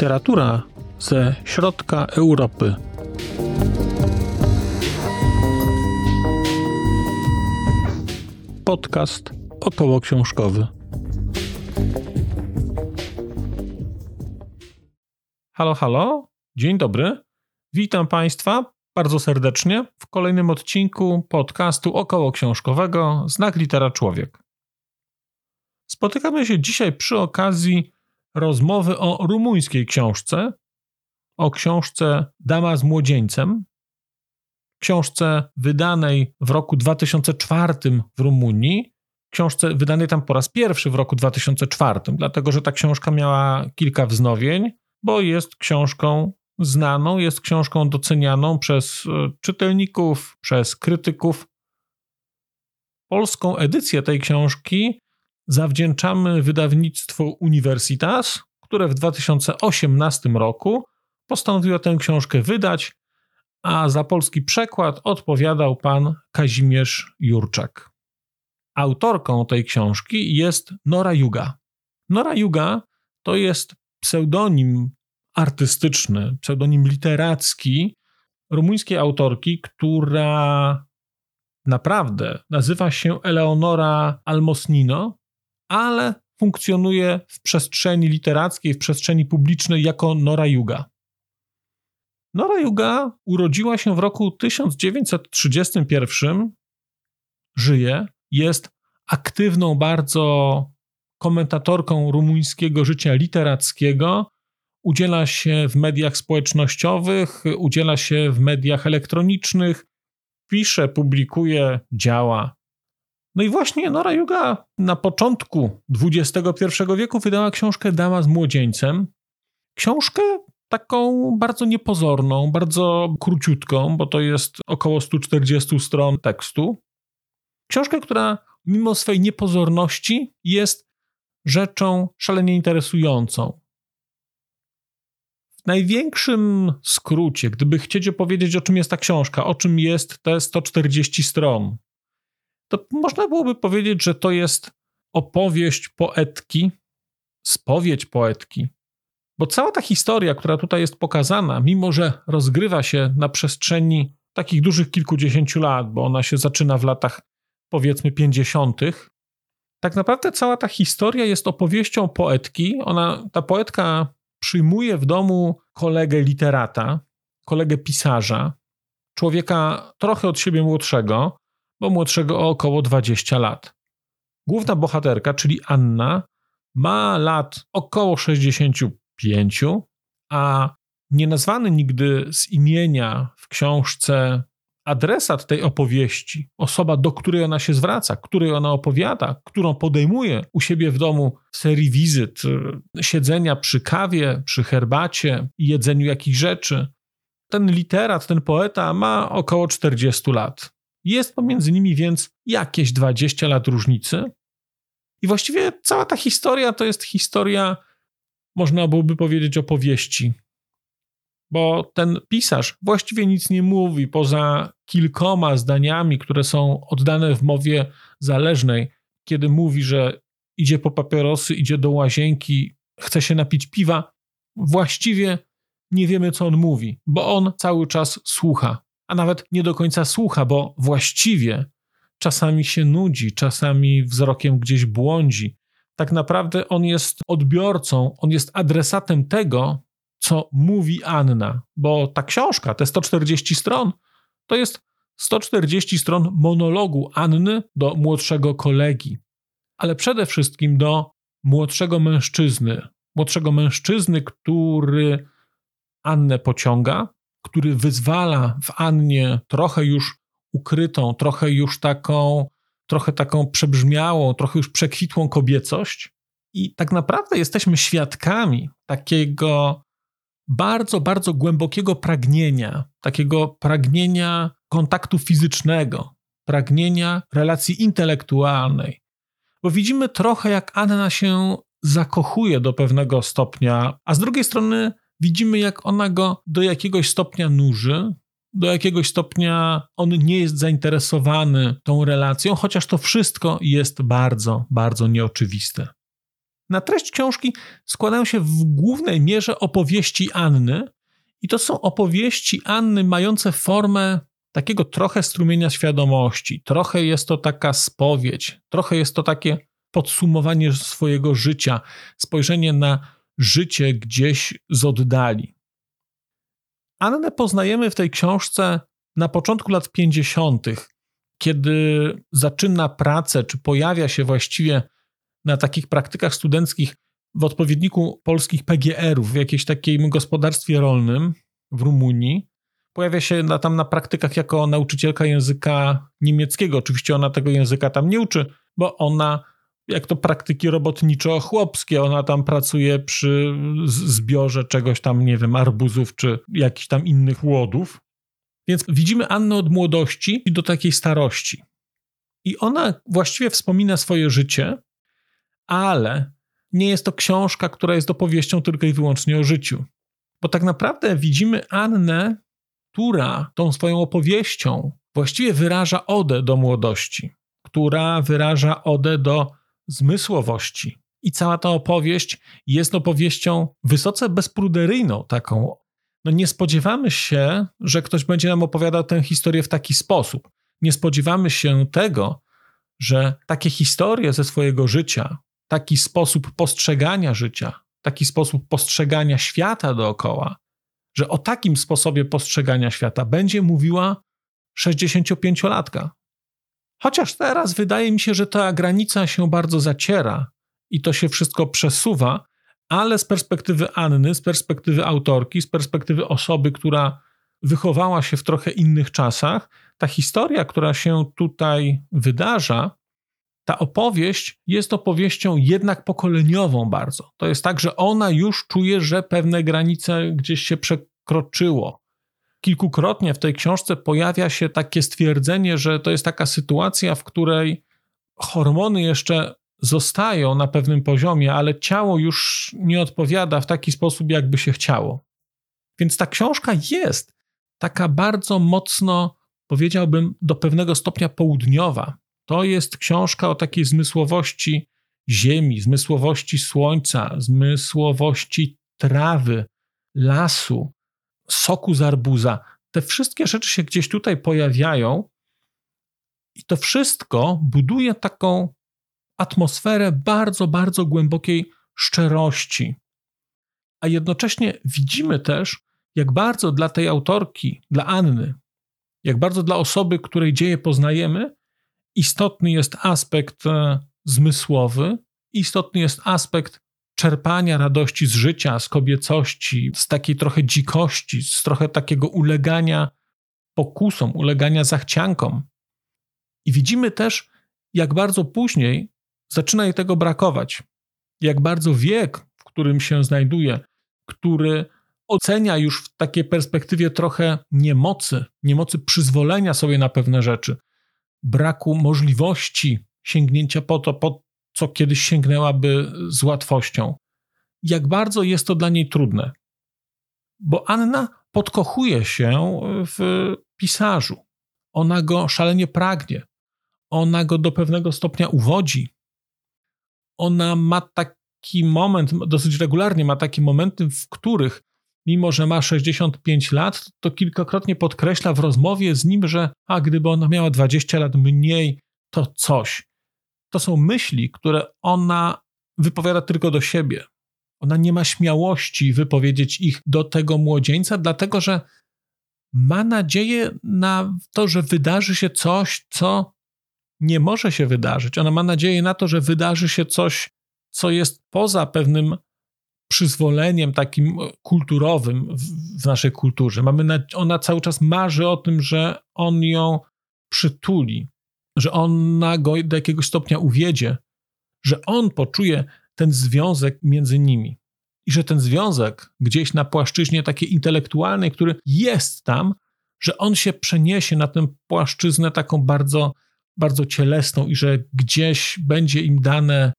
Literatura ze środka Europy. Podcast około książkowy. Halo, halo. Dzień dobry. Witam Państwa bardzo serdecznie w kolejnym odcinku podcastu około książkowego Znak Litera Człowiek. Spotykamy się dzisiaj przy okazji rozmowy o rumuńskiej książce, o książce Dama z młodzieńcem, książce wydanej w roku 2004 w Rumunii, książce wydanej tam po raz pierwszy w roku 2004, dlatego że ta książka miała kilka wznowień, bo jest książką znaną, jest książką docenianą przez e, czytelników, przez krytyków. Polską edycję tej książki zawdzięczamy wydawnictwu Universitas, które w 2018 roku postanowiło tę książkę wydać, a za polski przekład odpowiadał pan Kazimierz Jurczak. Autorką tej książki jest Nora Yuga. Nora Yuga to jest pseudonim artystyczny, pseudonim literacki rumuńskiej autorki, która naprawdę nazywa się Eleonora Almosnino ale funkcjonuje w przestrzeni literackiej, w przestrzeni publicznej jako Nora Yuga. Nora Yuga urodziła się w roku 1931, żyje, jest aktywną bardzo komentatorką rumuńskiego życia literackiego, udziela się w mediach społecznościowych, udziela się w mediach elektronicznych, pisze, publikuje, działa. No i właśnie Nora Yuga na początku XXI wieku wydała książkę Dama z młodzieńcem. Książkę taką bardzo niepozorną, bardzo króciutką, bo to jest około 140 stron tekstu. Książkę, która mimo swej niepozorności jest rzeczą szalenie interesującą. W największym skrócie, gdyby chcieć opowiedzieć, o czym jest ta książka, o czym jest te 140 stron, to można byłoby powiedzieć, że to jest opowieść poetki, spowiedź poetki. Bo cała ta historia, która tutaj jest pokazana, mimo że rozgrywa się na przestrzeni takich dużych kilkudziesięciu lat, bo ona się zaczyna w latach powiedzmy pięćdziesiątych, tak naprawdę cała ta historia jest opowieścią poetki. Ona, ta poetka przyjmuje w domu kolegę literata, kolegę pisarza, człowieka trochę od siebie młodszego, bo młodszego o około 20 lat. Główna bohaterka, czyli Anna, ma lat około 65, a nienazwany nigdy z imienia w książce adresat tej opowieści, osoba, do której ona się zwraca, której ona opowiada, którą podejmuje u siebie w domu w serii wizyt, y, siedzenia przy kawie, przy herbacie i jedzeniu jakichś rzeczy. Ten literat, ten poeta ma około 40 lat. Jest pomiędzy nimi więc jakieś 20 lat różnicy. I właściwie cała ta historia to jest historia, można byłoby powiedzieć, opowieści. Bo ten pisarz właściwie nic nie mówi poza kilkoma zdaniami, które są oddane w mowie zależnej, kiedy mówi, że idzie po papierosy, idzie do łazienki, chce się napić piwa. Właściwie nie wiemy, co on mówi, bo on cały czas słucha a nawet nie do końca słucha, bo właściwie czasami się nudzi, czasami wzrokiem gdzieś błądzi. Tak naprawdę on jest odbiorcą, on jest adresatem tego, co mówi Anna, bo ta książka, te 140 stron, to jest 140 stron monologu Anny do młodszego kolegi, ale przede wszystkim do młodszego mężczyzny. Młodszego mężczyzny, który Annę pociąga, który wyzwala w Annie trochę już ukrytą, trochę już taką, trochę taką przebrzmiałą, trochę już przekwitłą kobiecość. I tak naprawdę jesteśmy świadkami takiego bardzo, bardzo głębokiego pragnienia, takiego pragnienia kontaktu fizycznego, pragnienia relacji intelektualnej. Bo widzimy trochę, jak Anna się zakochuje do pewnego stopnia, a z drugiej strony widzimy, jak ona go do jakiegoś stopnia nuży, do jakiegoś stopnia on nie jest zainteresowany tą relacją, chociaż to wszystko jest bardzo, bardzo nieoczywiste. Na treść książki składają się w głównej mierze opowieści Anny, i to są opowieści Anny mające formę takiego trochę strumienia świadomości, trochę jest to taka spowiedź, trochę jest to takie podsumowanie swojego życia, spojrzenie na życie gdzieś z oddali. Annę poznajemy w tej książce na początku lat 50., kiedy zaczyna pracę, czy pojawia się właściwie na takich praktykach studenckich w odpowiedniku polskich PGR-ów w jakimś takim gospodarstwie rolnym w Rumunii. Pojawia się na, tam na praktykach jako nauczycielka języka niemieckiego. Oczywiście ona tego języka tam nie uczy, bo ona, jak to praktyki robotniczo-chłopskie, ona tam pracuje przy zbiorze czegoś tam, nie wiem, arbuzów czy jakichś tam innych łodów. Więc widzimy Annę od młodości do takiej starości. I ona właściwie wspomina swoje życie, ale nie jest to książka, która jest opowieścią tylko i wyłącznie o życiu. Bo tak naprawdę widzimy Annę, która tą swoją opowieścią właściwie wyraża odę do młodości, która wyraża odę do zmysłowości. I cała ta opowieść jest opowieścią wysoce bezpruderyjną, taką. No nie spodziewamy się, że ktoś będzie nam opowiadał tę historię w taki sposób. Nie spodziewamy się tego, że takie historie ze swojego życia, taki sposób postrzegania życia, taki sposób postrzegania świata dookoła, że o takim sposobie postrzegania świata będzie mówiła 65-latka. Chociaż teraz wydaje mi się, że ta granica się bardzo zaciera i to się wszystko przesuwa, ale z perspektywy Anny, z perspektywy autorki, z perspektywy osoby, która wychowała się w trochę innych czasach, ta historia, która się tutaj wydarza, ta opowieść jest opowieścią jednak pokoleniową bardzo. To jest tak, że ona już czuje, że pewne granice gdzieś się przekroczyło. Kilkukrotnie w tej książce pojawia się takie stwierdzenie, że to jest taka sytuacja, w której hormony jeszcze zostają na pewnym poziomie, ale ciało już nie odpowiada w taki sposób, jakby się chciało. Więc ta książka jest taka bardzo mocno, powiedziałbym, do pewnego stopnia południowa. To jest książka o takiej zmysłowości ziemi, zmysłowości słońca, zmysłowości trawy, lasu, soku z arbuza. Te wszystkie rzeczy się gdzieś tutaj pojawiają i to wszystko buduje taką atmosferę bardzo, bardzo głębokiej szczerości. A jednocześnie widzimy też, jak bardzo dla tej autorki, dla Anny, jak bardzo dla osoby, której dzieje poznajemy, istotny jest aspekt e, zmysłowy, istotny jest aspekt czerpania radości z życia, z kobiecości, z takiej trochę dzikości, z trochę takiego ulegania pokusom, ulegania zachciankom. I widzimy też, jak bardzo później zaczyna jej tego brakować. Jak bardzo wiek, w którym się znajduje, który ocenia już w takiej perspektywie trochę niemocy, niemocy przyzwolenia sobie na pewne rzeczy, braku możliwości sięgnięcia po to, po co kiedyś sięgnęłaby z łatwością. Jak bardzo jest to dla niej trudne. Bo Anna podkochuje się w pisarzu. Ona go szalenie pragnie. Ona go do pewnego stopnia uwodzi. Ona ma taki moment, dosyć regularnie ma takie momenty, w których mimo że ma 65 lat, to kilkakrotnie podkreśla w rozmowie z nim, że a gdyby ona miała 20 lat mniej, to coś. To są myśli, które ona wypowiada tylko do siebie. Ona nie ma śmiałości wypowiedzieć ich do tego młodzieńca, dlatego że ma nadzieję na to, że wydarzy się coś, co nie może się wydarzyć. Ona ma nadzieję na to, że wydarzy się coś, co jest poza pewnym przyzwoleniem takim kulturowym w, naszej kulturze. Mamy na, ona cały czas marzy o tym, że on ją przytuli, że ona go do jakiegoś stopnia uwiedzie, że on poczuje ten związek między nimi. I że ten związek gdzieś na płaszczyźnie takiej intelektualnej, który jest tam, że on się przeniesie na tę płaszczyznę taką bardzo, bardzo cielesną i że gdzieś będzie im dane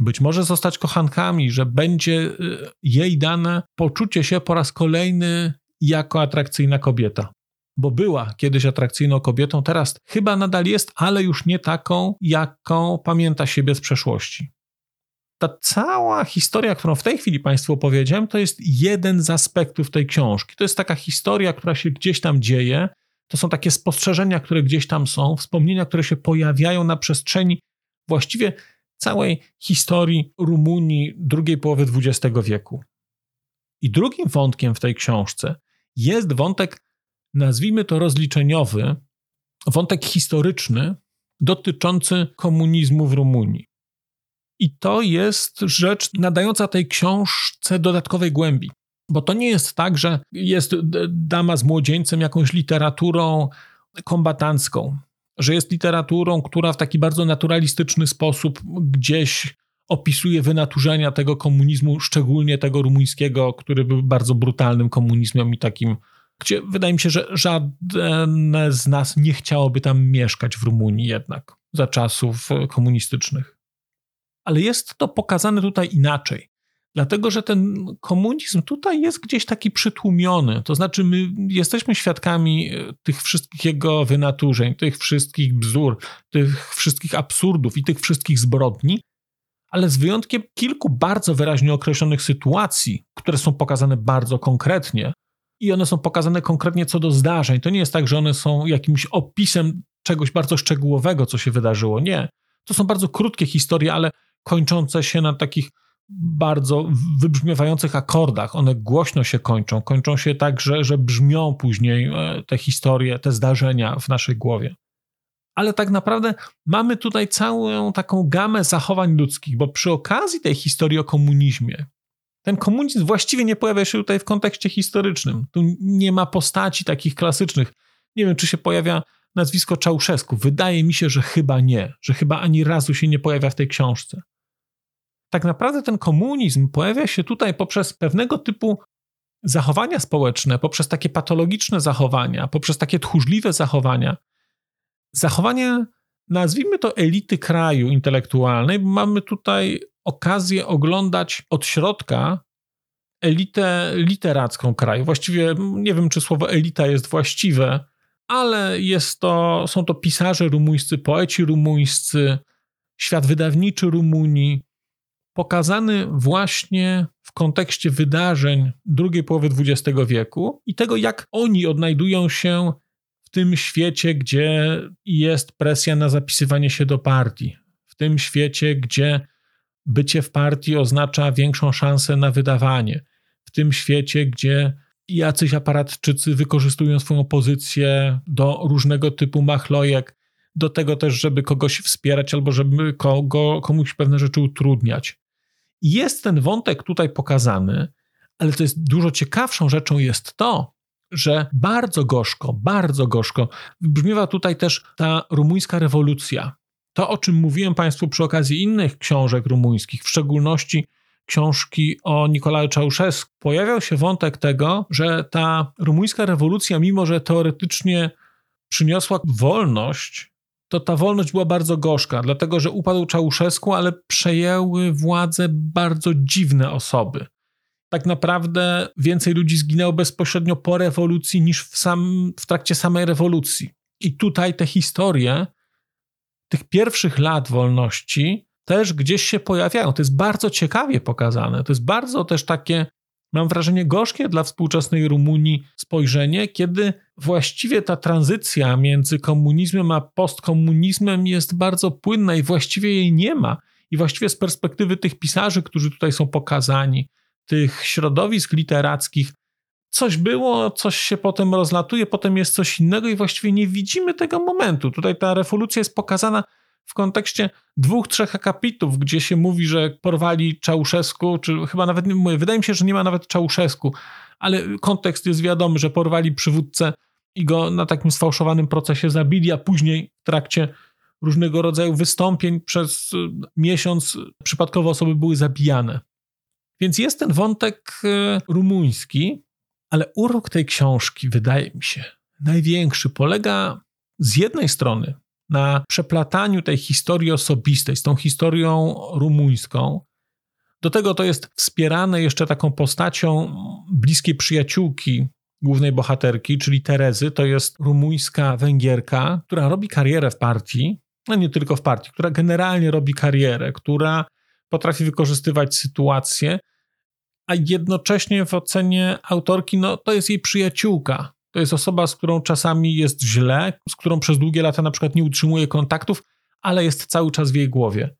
być może zostać kochankami, że będzie y, jej dane poczucie się po raz kolejny jako atrakcyjna kobieta. Bo była kiedyś atrakcyjną kobietą, teraz chyba nadal jest, ale już nie taką, jaką pamięta siebie z przeszłości. ta cała historia, którą w tej chwili Państwu opowiedziałem, to jest jeden z aspektów tej książki. To jest taka historia, która się gdzieś tam dzieje. To są takie spostrzeżenia, które gdzieś tam są, wspomnienia, które się pojawiają na przestrzeni właściwie całej historii Rumunii drugiej połowy XX wieku. I drugim wątkiem w tej książce jest wątek, nazwijmy to rozliczeniowy, wątek historyczny dotyczący komunizmu w Rumunii. I to jest rzecz nadająca tej książce dodatkowej głębi. Bo to nie jest tak, że jest dama z młodzieńcem jakąś literaturą kombatancką, że jest literaturą, która w taki bardzo naturalistyczny sposób gdzieś opisuje wynaturzenia tego komunizmu, szczególnie tego rumuńskiego, który był bardzo brutalnym komunizmem i takim, gdzie wydaje mi się, że żadne z nas nie chciałoby tam mieszkać w Rumunii jednak za czasów komunistycznych. Ale jest to pokazane tutaj inaczej. Dlatego, że ten komunizm tutaj jest gdzieś taki przytłumiony. To znaczy, my jesteśmy świadkami e, tych wszystkich jego wynaturzeń, tych wszystkich bzdur, tych wszystkich absurdów i tych wszystkich zbrodni, ale z wyjątkiem kilku bardzo wyraźnie określonych sytuacji, które są pokazane bardzo konkretnie i one są pokazane konkretnie co do zdarzeń. To nie jest tak, że one są jakimś opisem czegoś bardzo szczegółowego, co się wydarzyło. Nie. To są bardzo krótkie historie, ale kończące się na takich bardzo wybrzmiewających akordach. One głośno się kończą. Kończą się tak, że, że brzmią później e, te historie, te zdarzenia w naszej głowie. Ale tak naprawdę mamy tutaj całą taką gamę zachowań ludzkich, bo przy okazji tej historii o komunizmie, ten komunizm właściwie nie pojawia się tutaj w kontekście historycznym. Tu nie ma postaci takich klasycznych. Nie wiem, czy się pojawia nazwisko Czałszewsku. Wydaje mi się, że chyba nie, że chyba ani razu się nie pojawia w tej książce tak naprawdę ten komunizm pojawia się tutaj poprzez pewnego typu zachowania społeczne, poprzez takie patologiczne zachowania, poprzez takie tchórzliwe zachowania. Zachowania, nazwijmy to elity kraju intelektualnej, bo mamy tutaj okazję oglądać od środka elitę literacką kraju. Właściwie nie wiem, czy słowo elita jest właściwe, ale jest to, są to pisarze rumuńscy, poeci rumuńscy, świat wydawniczy Rumunii, pokazany właśnie w kontekście wydarzeń drugiej połowy XX wieku i tego, jak oni odnajdują się w tym świecie, gdzie jest presja na zapisywanie się do partii, w tym świecie, gdzie bycie w partii oznacza większą szansę na wydawanie, w tym świecie, gdzie jacyś aparatczycy wykorzystują swoją pozycję do różnego typu machlojek, do tego też, żeby kogoś wspierać albo żeby kogo, komuś pewne rzeczy utrudniać. Jest ten wątek tutaj pokazany, ale to jest dużo ciekawszą rzeczą jest to, że bardzo gorzko, bardzo gorzko brzmiewa tutaj też ta rumuńska rewolucja. To, o czym mówiłem Państwu przy okazji innych książek rumuńskich, w szczególności książki o Nikolaju Czałszewsku, pojawiał się wątek tego, że ta rumuńska rewolucja, mimo że teoretycznie przyniosła wolność, to ta wolność była bardzo gorzka, dlatego że upadł Czałszewsku, ale przejęły władzę bardzo dziwne osoby. Tak naprawdę więcej ludzi zginęło bezpośrednio po rewolucji niż w, sam, w trakcie samej rewolucji. I tutaj te historie tych pierwszych lat wolności też gdzieś się pojawiają. To jest bardzo ciekawie pokazane. To jest bardzo też takie mam wrażenie, gorzkie dla współczesnej Rumunii spojrzenie, kiedy właściwie ta tranzycja między komunizmem a postkomunizmem jest bardzo płynna i właściwie jej nie ma. I właściwie z perspektywy tych pisarzy, którzy tutaj są pokazani, tych środowisk literackich, coś było, coś się potem rozlatuje, potem jest coś innego i właściwie nie widzimy tego momentu. Tutaj ta rewolucja jest pokazana w kontekście dwóch, trzech akapitów, gdzie się mówi, że porwali Czałszewsku, czy chyba nawet, mówię, wydaje mi się, że nie ma nawet Czałszewsku, ale kontekst jest wiadomy, że porwali przywódcę i go na takim sfałszowanym procesie zabili, a później w trakcie różnego rodzaju wystąpień przez miesiąc przypadkowo osoby były zabijane. Więc jest ten wątek e, rumuński, ale urok tej książki, wydaje mi się, największy polega z jednej strony na przeplataniu tej historii osobistej z tą historią rumuńską. Do tego to jest wspierane jeszcze taką postacią bliskiej przyjaciółki głównej bohaterki, czyli Terezy. To jest rumuńska Węgierka, która robi karierę w partii, no nie tylko w partii, która generalnie robi karierę, która potrafi wykorzystywać sytuację, a jednocześnie w ocenie autorki, no to jest jej przyjaciółka. To jest osoba, z którą czasami jest źle, z którą przez długie lata na przykład nie utrzymuje kontaktów, ale jest cały czas w jej głowie.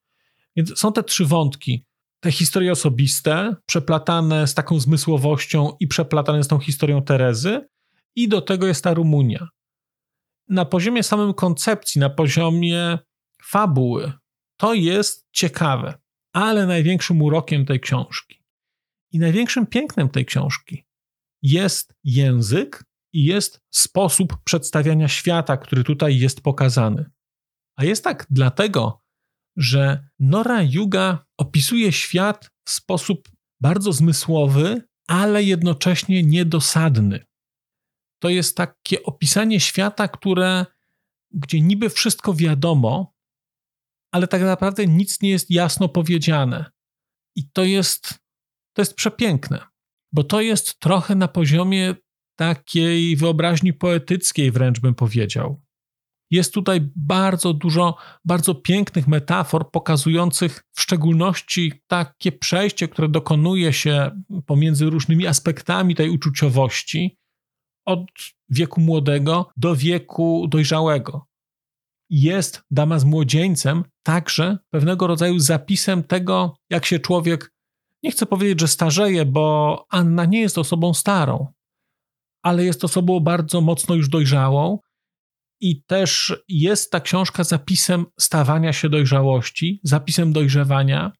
Więc są te trzy wątki. Te historie osobiste, przeplatane z taką zmysłowością i przeplatane z tą historią Terezy, i do tego jest ta Rumunia. Na poziomie samym koncepcji, na poziomie fabuły, to jest ciekawe, ale największym urokiem tej książki i największym pięknem tej książki jest język i jest sposób przedstawiania świata, który tutaj jest pokazany. A jest tak dlatego, że Nora Yuga opisuje świat w sposób bardzo zmysłowy, ale jednocześnie niedosadny. To jest takie opisanie świata, które, gdzie niby wszystko wiadomo, ale tak naprawdę nic nie jest jasno powiedziane. I to jest, to jest przepiękne, bo to jest trochę na poziomie takiej wyobraźni poetyckiej, wręcz bym powiedział. Jest tutaj bardzo dużo bardzo pięknych metafor pokazujących w szczególności takie przejście, które dokonuje się pomiędzy różnymi aspektami tej uczuciowości od wieku młodego do wieku dojrzałego. Jest dama z młodzieńcem także pewnego rodzaju zapisem tego, jak się człowiek, nie chcę powiedzieć, że starzeje, bo Anna nie jest osobą starą, ale jest osobą bardzo mocno już dojrzałą, i też jest ta książka zapisem stawania się dojrzałości, zapisem dojrzewania,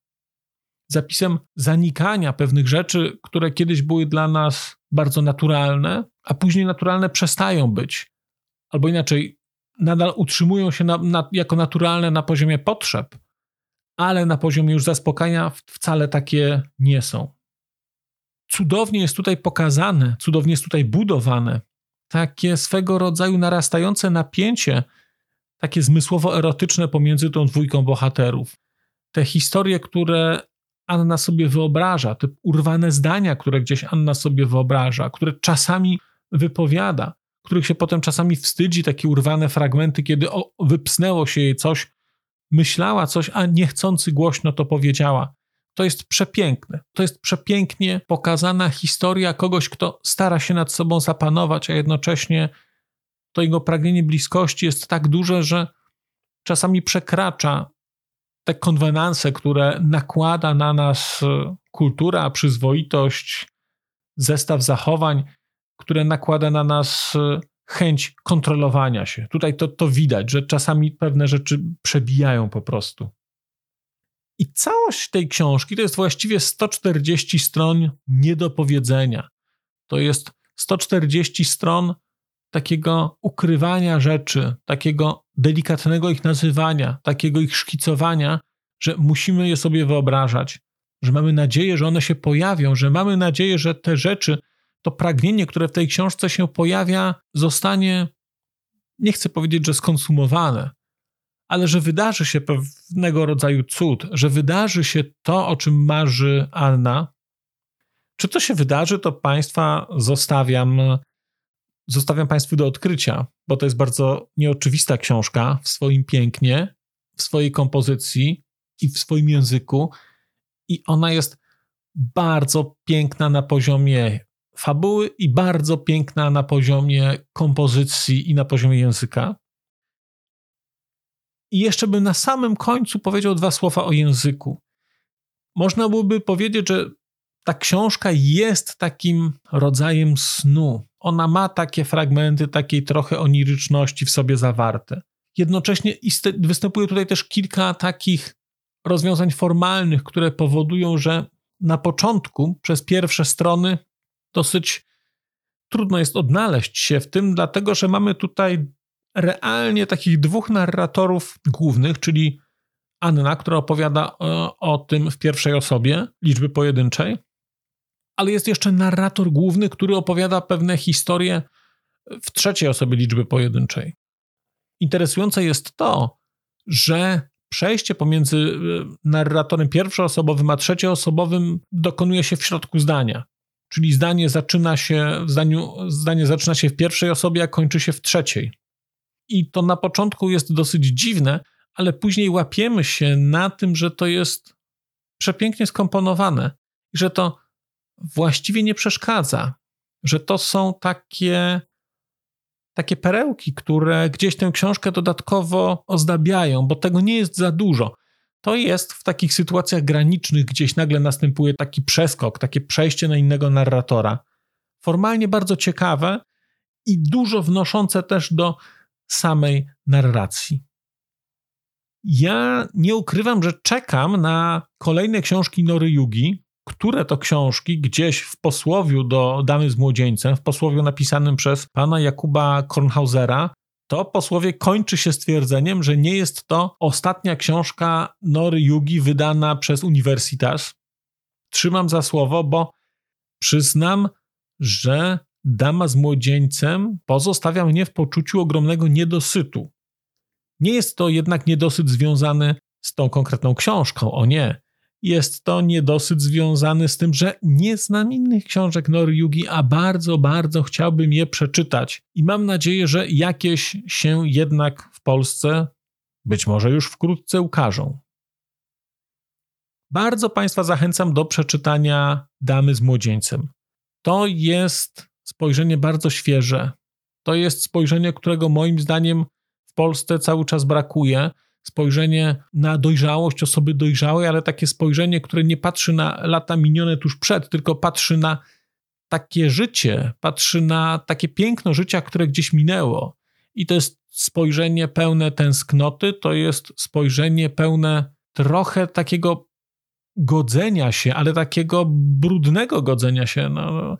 zapisem zanikania pewnych rzeczy, które kiedyś były dla nas bardzo naturalne, a później naturalne przestają być. Albo inaczej, nadal utrzymują się na, na, jako naturalne na poziomie potrzeb, ale na poziomie już zaspokajania wcale takie nie są. Cudownie jest tutaj pokazane, cudownie jest tutaj budowane takie swego rodzaju narastające napięcie, takie zmysłowo-erotyczne pomiędzy tą dwójką bohaterów. Te historie, które Anna sobie wyobraża, te urwane zdania, które gdzieś Anna sobie wyobraża, które czasami wypowiada, których się potem czasami wstydzi, takie urwane fragmenty, kiedy o, wypsnęło się jej coś, myślała coś, a niechcący głośno to powiedziała. To jest przepiękne. To jest przepięknie pokazana historia kogoś, kto stara się nad sobą zapanować, a jednocześnie to jego pragnienie bliskości jest tak duże, że czasami przekracza te konwenanse, które nakłada na nas kultura, przyzwoitość, zestaw zachowań, które nakłada na nas chęć kontrolowania się. Tutaj to, to widać, że czasami pewne rzeczy przebijają po prostu. I całość tej książki to jest właściwie 140 stron niedopowiedzenia. To jest 140 stron takiego ukrywania rzeczy, takiego delikatnego ich nazywania, takiego ich szkicowania, że musimy je sobie wyobrażać, że mamy nadzieję, że one się pojawią, że mamy nadzieję, że te rzeczy, to pragnienie, które w tej książce się pojawia, zostanie, nie chcę powiedzieć, że skonsumowane, ale że wydarzy się pewnego rodzaju cud, że wydarzy się to, o czym marzy Anna. Czy to się wydarzy, to Państwa zostawiam, zostawiam Państwu do odkrycia, bo to jest bardzo nieoczywista książka w swoim pięknie, w swojej kompozycji i w swoim języku. I ona jest bardzo piękna na poziomie fabuły i bardzo piękna na poziomie kompozycji i na poziomie języka. I jeszcze bym na samym końcu powiedział dwa słowa o języku. Można byłoby powiedzieć, że ta książka jest takim rodzajem snu. Ona ma takie fragmenty takiej trochę oniryczności w sobie zawarte. Jednocześnie występuje tutaj też kilka takich rozwiązań formalnych, które powodują, że na początku, przez pierwsze strony, dosyć trudno jest odnaleźć się w tym, dlatego że mamy tutaj realnie takich dwóch narratorów głównych, czyli Anna, która opowiada o, e, o tym w pierwszej osobie, liczby pojedynczej, ale jest jeszcze narrator główny, który opowiada pewne historie w trzeciej osobie liczby pojedynczej. Interesujące jest to, że przejście pomiędzy e, narratorem pierwszoosobowym a trzecioosobowym dokonuje się w środku zdania. Czyli zdanie zaczyna się w zdaniu, zdanie zaczyna się w pierwszej osobie, a kończy się w trzeciej. I to na początku jest dosyć dziwne, ale później łapiemy się na tym, że to jest przepięknie skomponowane i że to właściwie nie przeszkadza, że to są takie, takie perełki, które gdzieś tę książkę dodatkowo ozdabiają, bo tego nie jest za dużo. To jest w takich sytuacjach granicznych, gdzieś nagle następuje taki przeskok, takie przejście na innego narratora. Formalnie bardzo ciekawe i dużo wnoszące też do samej narracji. Ja nie ukrywam, że czekam na kolejne książki Nory Yugi, które to książki gdzieś w posłowiu do Damy z Młodzieńcem, w posłowiu napisanym przez pana Jakuba Kornhausera, to posłowie kończy się stwierdzeniem, że nie jest to ostatnia książka Nory Yugi wydana przez Universitas. Trzymam za słowo, bo przyznam, że Dama z Młodzieńcem pozostawia mnie w poczuciu ogromnego niedosytu. Nie jest to jednak niedosyt związany z tą konkretną książką, o nie. Jest to niedosyt związany z tym, że nie znam innych książek Yugi, a bardzo, bardzo chciałbym je przeczytać. I mam nadzieję, że jakieś się jednak w Polsce, być może już wkrótce, ukażą. Bardzo Państwa zachęcam do przeczytania Damy z młodzieńcem. To jest spojrzenie bardzo świeże. To jest spojrzenie, którego moim zdaniem Polsce cały czas brakuje. Spojrzenie na dojrzałość osoby dojrzałej, ale takie spojrzenie, które nie patrzy na lata minione tuż przed, tylko patrzy na takie życie, patrzy na takie piękno życia, które gdzieś minęło. I to jest spojrzenie pełne tęsknoty, to jest spojrzenie pełne trochę takiego godzenia się, ale takiego brudnego godzenia się. No,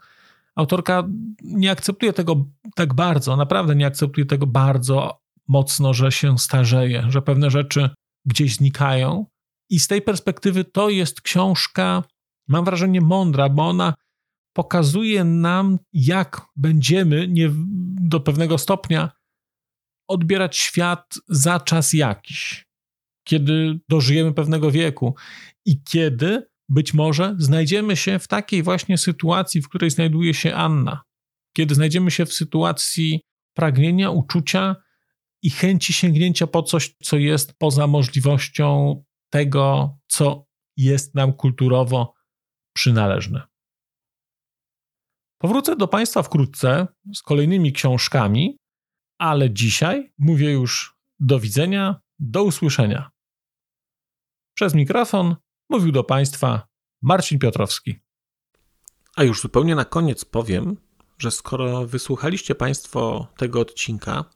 autorka nie akceptuje tego tak bardzo, naprawdę nie akceptuje tego bardzo mocno, że się starzeje, że pewne rzeczy gdzieś znikają. I z tej perspektywy to jest książka, mam wrażenie, mądra, bo ona pokazuje nam, jak będziemy nie, do pewnego stopnia odbierać świat za czas jakiś, kiedy dożyjemy pewnego wieku i kiedy być może znajdziemy się w takiej właśnie sytuacji, w której znajduje się Anna, kiedy znajdziemy się w sytuacji pragnienia, uczucia, i chęci sięgnięcia po coś, co jest poza możliwością tego, co jest nam kulturowo przynależne. Powrócę do Państwa wkrótce z kolejnymi książkami, ale dzisiaj mówię już do widzenia, do usłyszenia. Przez mikrofon mówił do Państwa Marcin Piotrowski. A już zupełnie na koniec powiem, że skoro wysłuchaliście Państwo tego odcinka,